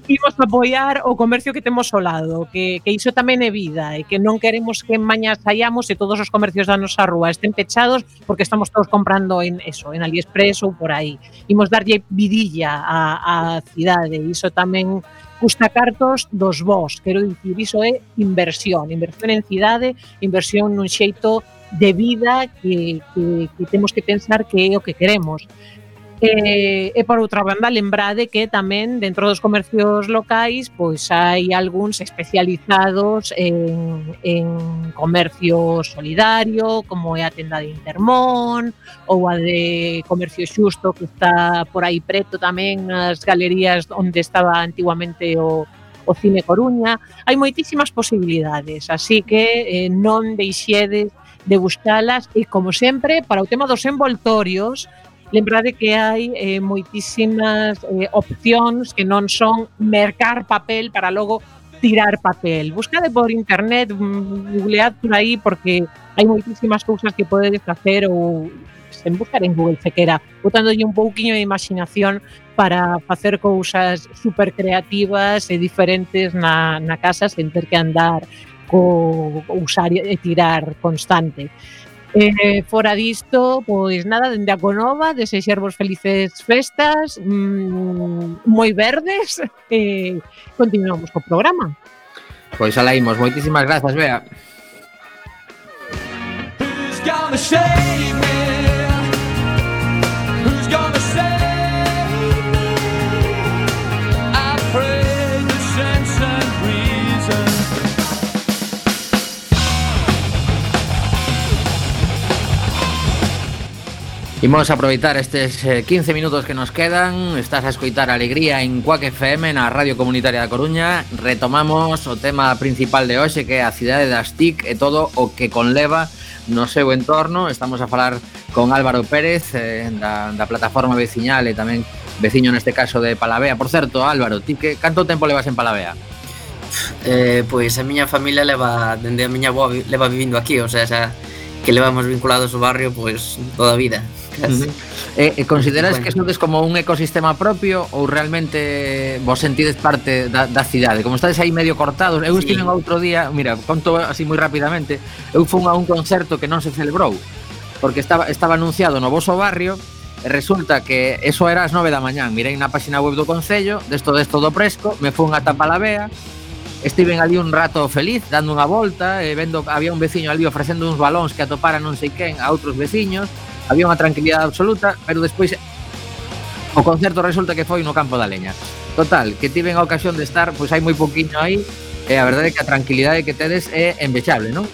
imos apoiar o comercio que temos ao lado, que, que iso tamén é vida e que non queremos que mañá saiamos e todos os comercios da nosa rúa estén pechados porque estamos todos comprando en eso, en AliExpress ou por aí imos darlle vidilla a, a cidade, iso iso tamén custa cartos dos vós, quero dicir, iso é inversión, inversión en cidade, inversión nun xeito de vida que, que, que temos que pensar que é o que queremos. E, e por outra banda, lembrade que tamén dentro dos comercios locais pois hai algúns especializados en, en comercio solidario, como é a tenda de Intermón, ou a de comercio xusto que está por aí preto tamén as galerías onde estaba antiguamente o, o Cine Coruña. Hai moitísimas posibilidades, así que eh, non deixedes de buscalas e, como sempre, para o tema dos envoltorios, Lembrade que hai eh, moitísimas eh, opcións que non son mercar papel para logo tirar papel. Buscade por internet, mm, googlead por aí porque hai moitísimas cousas que podedes facer ou sen buscar en Google sequera, botándolle un pouquiño de imaginación para facer cousas super creativas e diferentes na, na casa sen ter que andar co usar e tirar constante. Eh, fora disto, pois nada, dende a Conova, desexervos felices festas, mmm, moi verdes, e eh, continuamos co programa. Pois ala imos, moitísimas grazas, Bea. Who's gonna save me? Imos aproveitar estes 15 eh, minutos que nos quedan. Estás a escoitar Alegría en Cuac FM na Radio Comunitaria da Coruña. Retomamos o tema principal de hoxe que é a cidade das TIC e eh, todo o que conleva no seu entorno. Estamos a falar con Álvaro Pérez eh, da, da plataforma veciñal e tamén veciño neste caso de Palavea. Por certo, Álvaro, ti que canto tempo levas en Palavea? Eh, pois a miña familia leva, dende a miña boa leva vivindo aquí, o sea, xa, que levamos vinculados ao barrio pois toda a vida. Eh, eh, consideras que sodes como un ecosistema propio ou realmente vos sentides parte da, da cidade? Como estades aí medio cortados, eu estive sí. outro día, mira, conto así moi rapidamente, eu fun a un concerto que non se celebrou, porque estaba, estaba anunciado no vosso barrio, e resulta que eso era as 9 da mañán, mirei na página web do Concello, desto desto do Presco, me fun a Palavea, estiven ali un rato feliz, dando unha volta, e vendo había un veciño ali ofrecendo uns balóns que atopara non sei quen a outros veciños, Había unha tranquilidade absoluta, pero despois o concerto resulta que foi no Campo da Leña. Total, que tiven a ocasión de estar, pois hai moi poquinho aí, e a verdade é que a tranquilidade que tedes é envexable, non?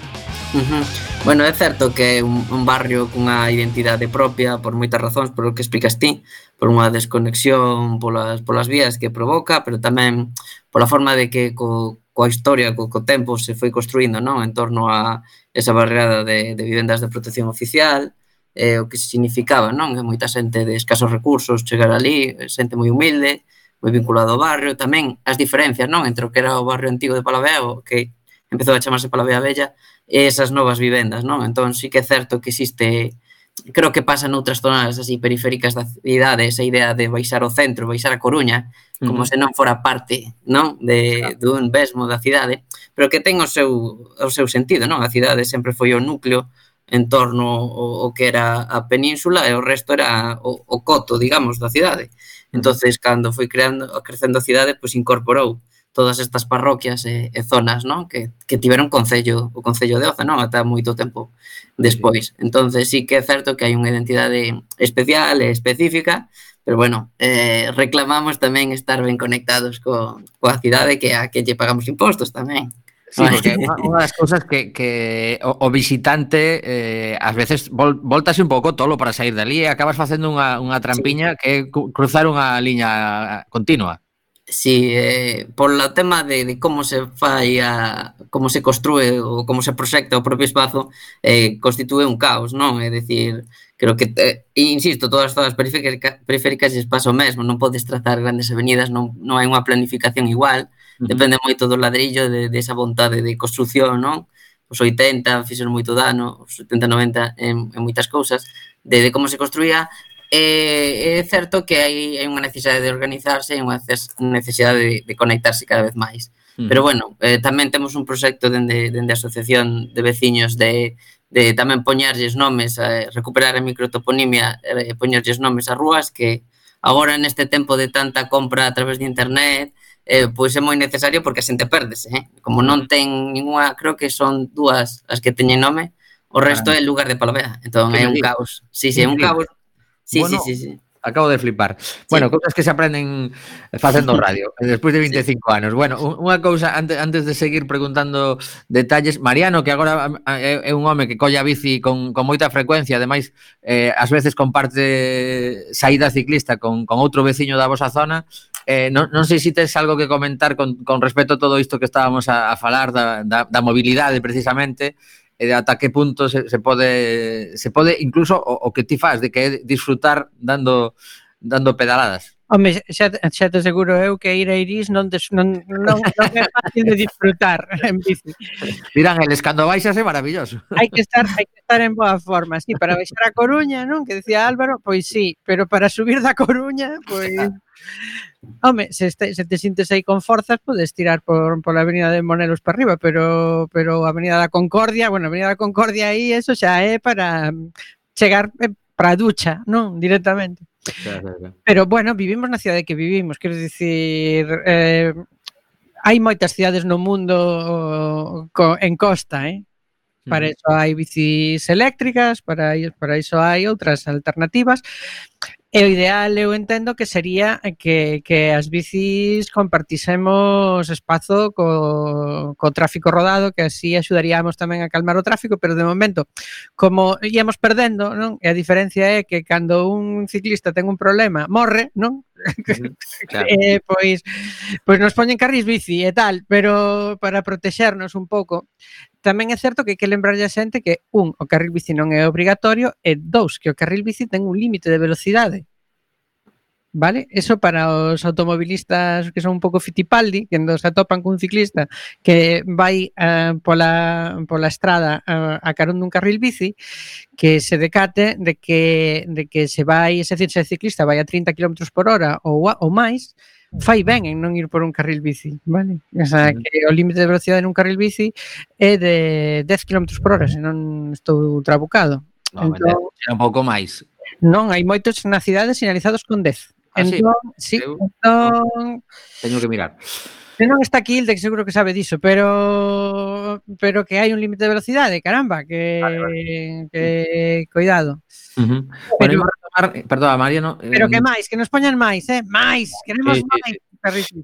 Uh -huh. Bueno, é certo que é un, un barrio cunha identidade propia por moitas razóns, por o que explicas ti, por unha desconexión polas, polas vías que provoca, pero tamén pola forma de que co, coa historia, co, co tempo se foi construindo non? en torno a esa barreada de, de vivendas de protección oficial, eh, o que significaba, non? Que moita xente de escasos recursos chegar ali, xente moi humilde, moi vinculado ao barrio, tamén as diferencias, non? Entre o que era o barrio antigo de Palavea, o que empezou a chamarse Palavea Bella, e esas novas vivendas, non? Entón, sí que é certo que existe creo que pasa noutras zonas así periféricas da cidade esa idea de baixar o centro, baixar a Coruña, como mm. se non fora parte, non, de claro. dun mesmo da cidade, pero que ten o seu o seu sentido, non? A cidade sempre foi o núcleo en torno o, o que era a península e o resto era o, o coto, digamos, da cidade. Entonces, cando foi creando, crecendo a cidade, pois incorporou todas estas parroquias e, e zonas, non? Que, que tiveron concello, o concello de Oza, non? Ata moito tempo despois. Entonces sí que é certo que hai unha identidade especial e específica, pero bueno, eh, reclamamos tamén estar ben conectados co, coa cidade que a que lle pagamos impostos tamén. Sí, porque unha, unha das cousas que, que o, o visitante eh, ás veces vol, voltase un pouco tolo para sair dali e acabas facendo unha, unha trampiña sí. que é cruzar unha liña continua. Sí, eh, por o tema de, de como se fai a, como se construe ou como se proxecta o propio espazo eh, constitúe un caos, non? É dicir, creo que, eh, insisto, todas as zonas periféricas, periféricas es paso mesmo, non podes trazar grandes avenidas, non, non hai unha planificación igual, depende moito do ladrillo, de, de esa vontade de construción, non? Os 80 fixeron moito dano, os 70, 90 en, en moitas cousas, de, de como se construía, E é certo que hai, hai unha necesidade de organizarse e unha necesidade de, de conectarse cada vez máis. Mm. Pero bueno, eh, tamén temos un proxecto dende, dende a Asociación de Veciños de, de tamén poñerlles nomes, eh, recuperar a microtoponimia, eh, poñerlles nomes a rúas que agora neste tempo de tanta compra a través de internet, eh, pois é moi necesario porque a xente perdese, eh? como non ten ninguna, creo que son dúas as que teñen nome, o resto ah. é lugar de Palavea, entón é un caos. Sí, sí, é un caos. Sí, bueno, sí, sí, sí. Acabo de flipar. Sí. Bueno, cousas que se aprenden facendo radio eh, despois de 25 sí. anos. Bueno, unha cousa antes antes de seguir preguntando detalles, Mariano, que agora é un home que colla bici con con moita frecuencia, ademais eh ás veces comparte saída ciclista con con outro veciño da vosa zona. Eh, non, non sei se tens algo que comentar con, con respecto a todo isto que estábamos a, a falar da, da, da mobilidade precisamente Eh, e ata que punto se, se pode se pode incluso o, o que ti fas de que é disfrutar dando dando pedaladas. Home, xa, xa te seguro eu que ir a Irís non, des, non, non, non é fácil de disfrutar en bici. Dirán, eles cando baixas é maravilloso. Hai que estar, hai que estar en boa forma, sí, para baixar a Coruña, non? Que decía Álvaro, pois sí, pero para subir da Coruña, pois... Home, se, este, se te sintes aí con forzas, podes tirar por, por la avenida de Monelos para arriba, pero, pero a avenida da Concordia, bueno, a avenida da Concordia aí, eso xa é para chegar eh, para a ducha, non? Directamente. Claro, claro. Pero bueno, vivimos na cidade que vivimos, quero dicir, eh, hai moitas cidades no mundo co, en costa, eh? Para iso hai bicis eléctricas, para, para iso hai outras alternativas. E o ideal, eu entendo, que sería que, que as bicis compartísemos espazo co, co tráfico rodado, que así axudaríamos tamén a calmar o tráfico, pero de momento, como íamos perdendo, non? E a diferencia é que cando un ciclista ten un problema, morre, non? claro. eh, pois, pois nos poñen carris bici e tal, pero para protexernos un pouco, tamén é certo que hai que lembrarlle a xente que un, o carril bici non é obrigatorio e dous, que o carril bici ten un límite de velocidade. Vale? Eso para os automobilistas que son un pouco fitipaldi, que nos atopan cun ciclista que vai eh, pola, pola estrada eh, a carón dun carril bici, que se decate de que, de que se vai, se, o ciclista vai a 30 km por hora ou, ou máis, fai ben en non ir por un carril bici, vale? O sea, que o límite de velocidade nun carril bici é de 10 km por hora, se non estou trabucado. No, entón, un pouco máis. Non, hai moitos na cidade sinalizados con 10. Ah, entón, sí, sí, entón... Teño que mirar. Que non está aquí Hilde, que seguro que sabe diso, pero pero que hai un límite de velocidade, caramba, que vale, vale. que cuidado. Uh -huh. Pero, bueno, retomar, perdón, María, no, eh, pero que máis, que nos poñan máis, eh? Máis, queremos sí, máis. Eh,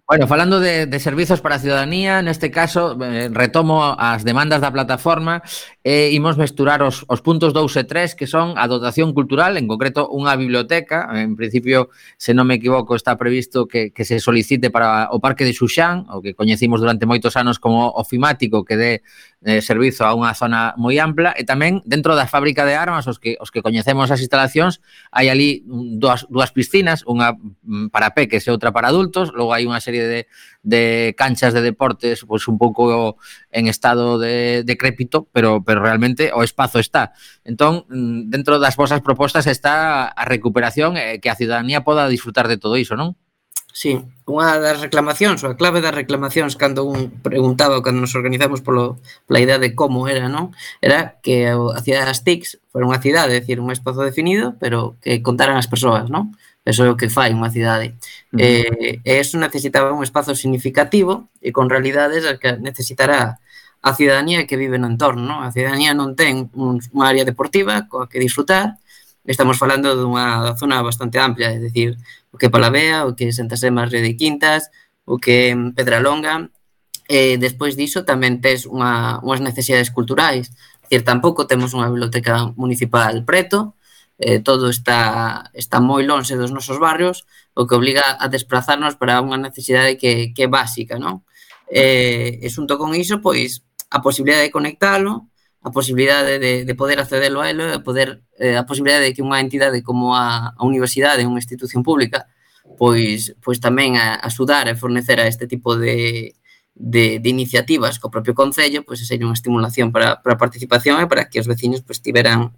Bueno, falando de, de servizos para a ciudadanía, neste caso eh, retomo as demandas da plataforma e eh, imos mesturar os, os puntos 2 e 3 que son a dotación cultural, en concreto unha biblioteca, en principio, se non me equivoco, está previsto que, que se solicite para o Parque de Xuxán, o que coñecimos durante moitos anos como ofimático que dé eh, servizo a unha zona moi ampla e tamén dentro da fábrica de armas os que os que coñecemos as instalacións hai ali dúas, dúas piscinas unha para peques e outra para adultos logo hai unha serie de, de canchas de deportes pois un pouco en estado de decrépito pero pero realmente o espazo está entón dentro das vosas propostas está a recuperación e eh, que a ciudadanía poda disfrutar de todo iso non? Sí, unha das reclamacións, ou a clave das reclamacións cando un preguntaba, cando nos organizamos polo, pola idea de como era, non? Era que a cidade das TICs fora unha cidade, é dicir, un espazo definido, pero que contaran as persoas, non? Eso é o que fai unha cidade. Mm. Eh, e eso necesitaba un espazo significativo e con realidades que necesitará a cidadanía que vive no entorno, non? A cidadanía non ten un, unha área deportiva coa que disfrutar, estamos falando dunha zona bastante amplia, é dicir, o que é Palavea, o que é Santa Sema, Río de Quintas, o que é Pedralonga, e despois diso tamén tes unha, unhas necesidades culturais, é dicir, tampouco temos unha biblioteca municipal preto, eh, todo está, está moi lonxe dos nosos barrios, o que obliga a desplazarnos para unha necesidade que, que é básica, non? Eh, e xunto con iso, pois, a posibilidad de conectalo, a posibilidade de, de poder accedelo a elo e poder, eh, a posibilidade de que unha entidade como a, a universidade, unha institución pública, pois, pois tamén a, a axudar e fornecer a este tipo de, de, de iniciativas co propio Concello, pois sería unha estimulación para, para a participación e para que os veciños pois, tiveran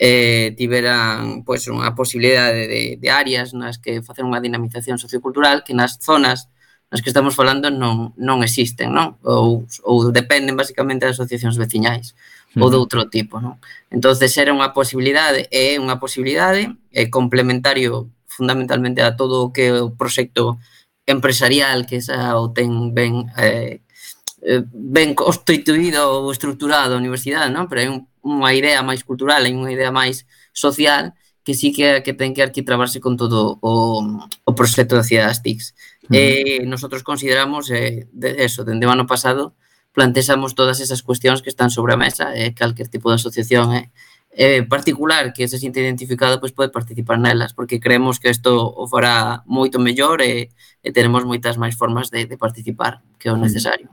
eh, tiveran pois, unha posibilidade de, de áreas nas que facer unha dinamización sociocultural que nas zonas nas que estamos falando non, non existen, non? Ou, ou dependen basicamente das asociacións veciñais ou de outro tipo, non? Entonces era unha posibilidade, é unha posibilidade, é complementario fundamentalmente a todo o que o proxecto empresarial que xa o ten ben eh, eh ben constituído ou estruturado a universidade, non? Pero hai un, unha idea máis cultural, hai unha idea máis social que sí que, que ten que arquitrabarse con todo o, o proxecto de das TICs. Mm. Eh, nosotros consideramos eh, de eso, dende o ano pasado, plantexamos todas esas cuestións que están sobre a mesa e eh, calquer tipo de asociación eh, eh, particular que se sinte identificado pois pode participar nelas porque creemos que isto o fará moito mellor e, e teremos moitas máis formas de, de participar que é o mm. necesario.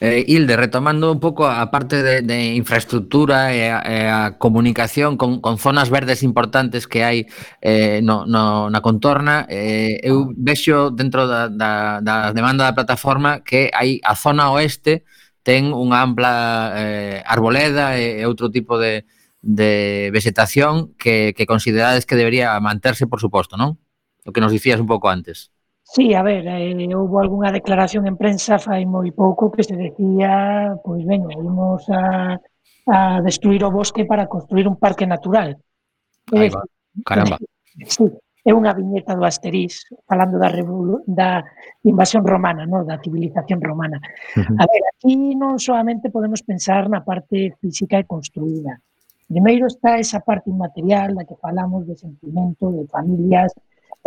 Eh, Hilde, retomando un pouco a parte de, de infraestructura e a, e a comunicación con, con zonas verdes importantes que hai eh, no, no, na contorna eh, eu vexo dentro da, da, da demanda da plataforma que hai a zona oeste que ten unha ampla eh, arboleda e, e outro tipo de, de vegetación que, que considerades que debería manterse, por suposto, non? O que nos dicías un pouco antes. Sí, a ver, eh, houve algunha declaración en prensa fai moi pouco que se decía, pois ben, vimos a, a destruir o bosque para construir un parque natural. Aí va. Eh, caramba. Sí, é unha viñeta do Asterix falando da, revolu da invasión romana, no? da civilización romana. Uh -huh. A ver, aquí non solamente podemos pensar na parte física e construída. Primeiro está esa parte inmaterial da que falamos de sentimento, de familias.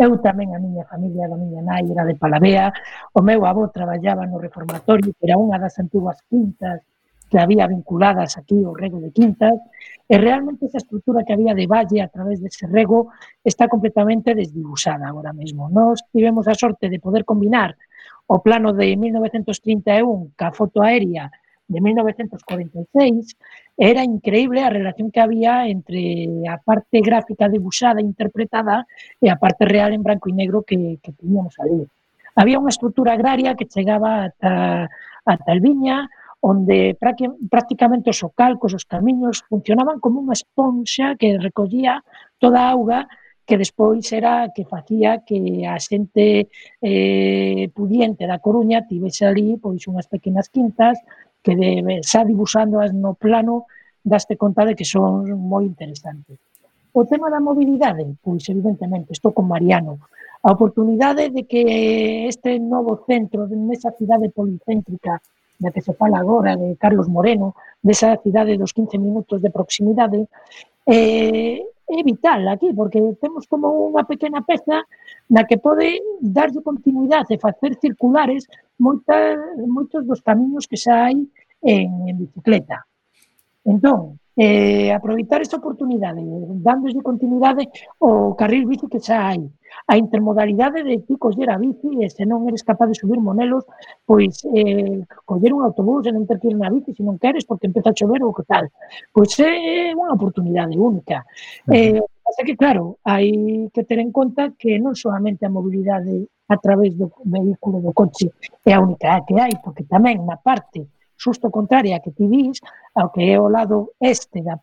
Eu tamén a miña familia da miña nai era de Palavea, o meu avó traballaba no reformatorio, que era unha das antiguas quintas que había vinculadas aquí ao rego de quintas, E realmente esa estrutura que había de valle a través dese rego está completamente desdibusada agora mesmo. Nós tivemos a sorte de poder combinar o plano de 1931 ca foto aérea de 1946, era increíble a relación que había entre a parte gráfica debuxada, interpretada, e a parte real en branco e negro que, que teníamos ali. Había unha estrutura agraria que chegaba ata, ata Elviña, onde prácticamente os socalcos, os camiños, funcionaban como unha esponxa que recollía toda a auga que despois era que facía que a xente eh, pudiente da Coruña tivese ali pois unhas pequenas quintas que de, xa dibuixándoas no plano daste conta de que son moi interesantes. O tema da mobilidade, pois evidentemente, estou con Mariano, a oportunidade de que este novo centro nesa cidade policéntrica da que se fala agora de Carlos Moreno, desa cidade dos 15 minutos de proximidade, eh, é vital aquí, porque temos como unha pequena peza na que pode darlle continuidade e facer circulares moita, moitos dos camiños que xa hai en, en bicicleta. Entón, eh, aproveitar esta oportunidade, dándolle continuidade ao carril bici que xa hai, A intermodalidade de ti coller a bici e se non eres capaz de subir monelos, pois eh, coller un autobús e non ter que ir na bici se non queres porque empeza a chover ou que tal. Pois é unha oportunidade única. Uh -huh. Eh, pasa que, claro, hai que ter en conta que non solamente a mobilidade a través do vehículo do coche é a única que hai, porque tamén na parte susto contraria que ti dis, ao que é o lado este da,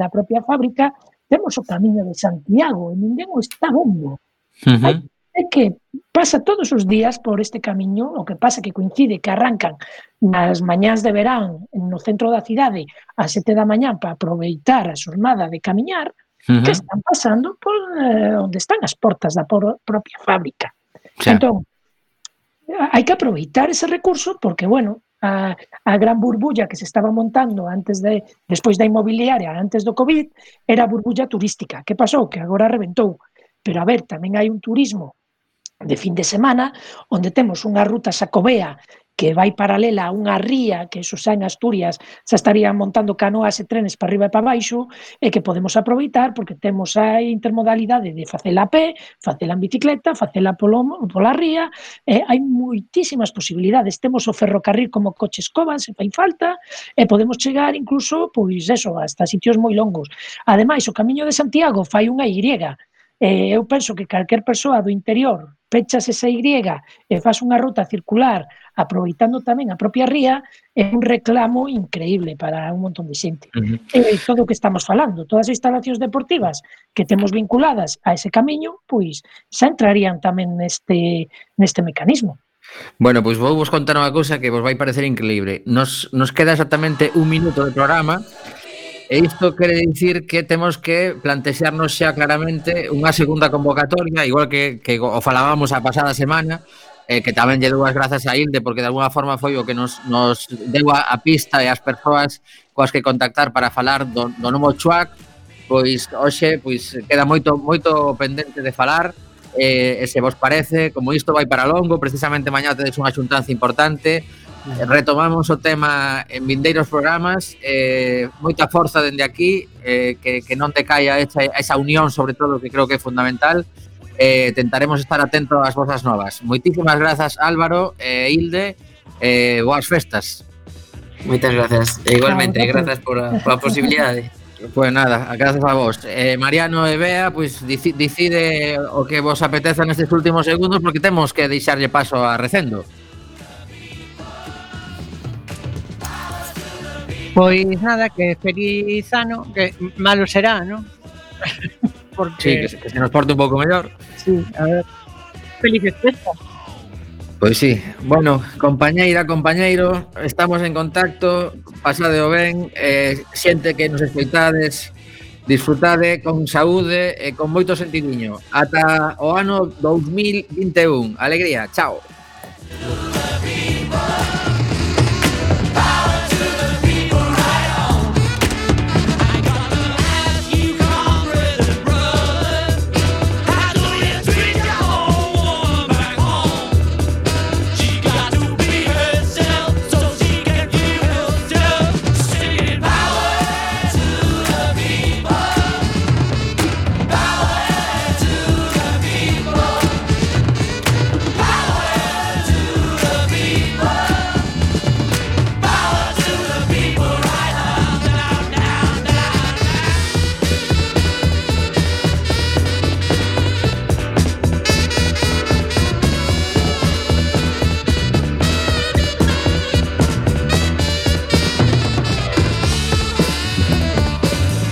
da propia fábrica, temos o camiño de Santiago e ninguén o está bombo. -huh. Hai é que pasa todos os días por este camiño, o que pasa que coincide que arrancan nas mañás de verán no centro da cidade a sete da mañán para aproveitar a xornada de camiñar, uh -huh. que están pasando por eh, onde están as portas da por, propia fábrica. Xa. Entón, hai que aproveitar ese recurso porque, bueno, a, a gran burbulla que se estaba montando antes de despois da inmobiliaria, antes do Covid, era a burbulla turística. Que pasou? Que agora reventou Pero, a ver, tamén hai un turismo de fin de semana onde temos unha ruta sacobea que vai paralela a unha ría que eso xa en Asturias xa estarían montando canoas e trenes para arriba e para baixo e que podemos aproveitar porque temos a intermodalidade de facela a pé, facela en bicicleta, facela polo, pola ría, e hai moitísimas posibilidades. Temos o ferrocarril como coche escoba, se fai falta, e podemos chegar incluso, pois eso, hasta sitios moi longos. Ademais, o Camiño de Santiago fai unha Y, Eh, eu penso que calquer persoa do interior pechas esa Y e faz unha ruta circular aproveitando tamén a propia ría é un reclamo increíble para un montón de xente. Uh -huh. E todo o que estamos falando, todas as instalacións deportivas que temos vinculadas a ese camiño, pois xa entrarían tamén neste, neste mecanismo. Bueno, pois vou vos contar unha cousa que vos vai parecer increíble. Nos, nos queda exactamente un minuto de programa E isto quere dicir que temos que plantexarnos xa claramente unha segunda convocatoria, igual que, que o falábamos a pasada semana, eh, que tamén lle dou as grazas a Ilde porque de alguna forma foi o que nos, nos deu a, a pista e as persoas coas que contactar para falar do, do novo Chuac. Pois hoxe pois queda moito moito pendente de falar eh, e se vos parece, como isto vai para longo precisamente mañá tedes unha xuntanza importante retomamos o tema en vindeiros programas eh, moita forza dende aquí eh, que, que non te caia esa, esa unión sobre todo que creo que é fundamental. Eh, tentaremos estar atentos ás vosas novas. Moitísimas grazas Álvaro e eh, Hilde eh, boas festas. Moitas grazas, e igualmente, claro, grazas por a, por a posibilidade. Pois pues nada, grazas a vos. Eh, Mariano e Bea, pois pues, decide o que vos apeteza nestes últimos segundos porque temos que deixarlle paso a Recendo. Pois nada, que feliz ano, que malo será, ¿no? Porque... Sí, que se, que se nos porte un pouco mellor. Sí, a ver. Felices festas. Pois sí, bueno, compañeira, compañeiro, estamos en contacto, pasade o ben, eh, xente que nos escoitades, disfrutade con saúde e con moito sentidiño. Ata o ano 2021. Alegría, chao.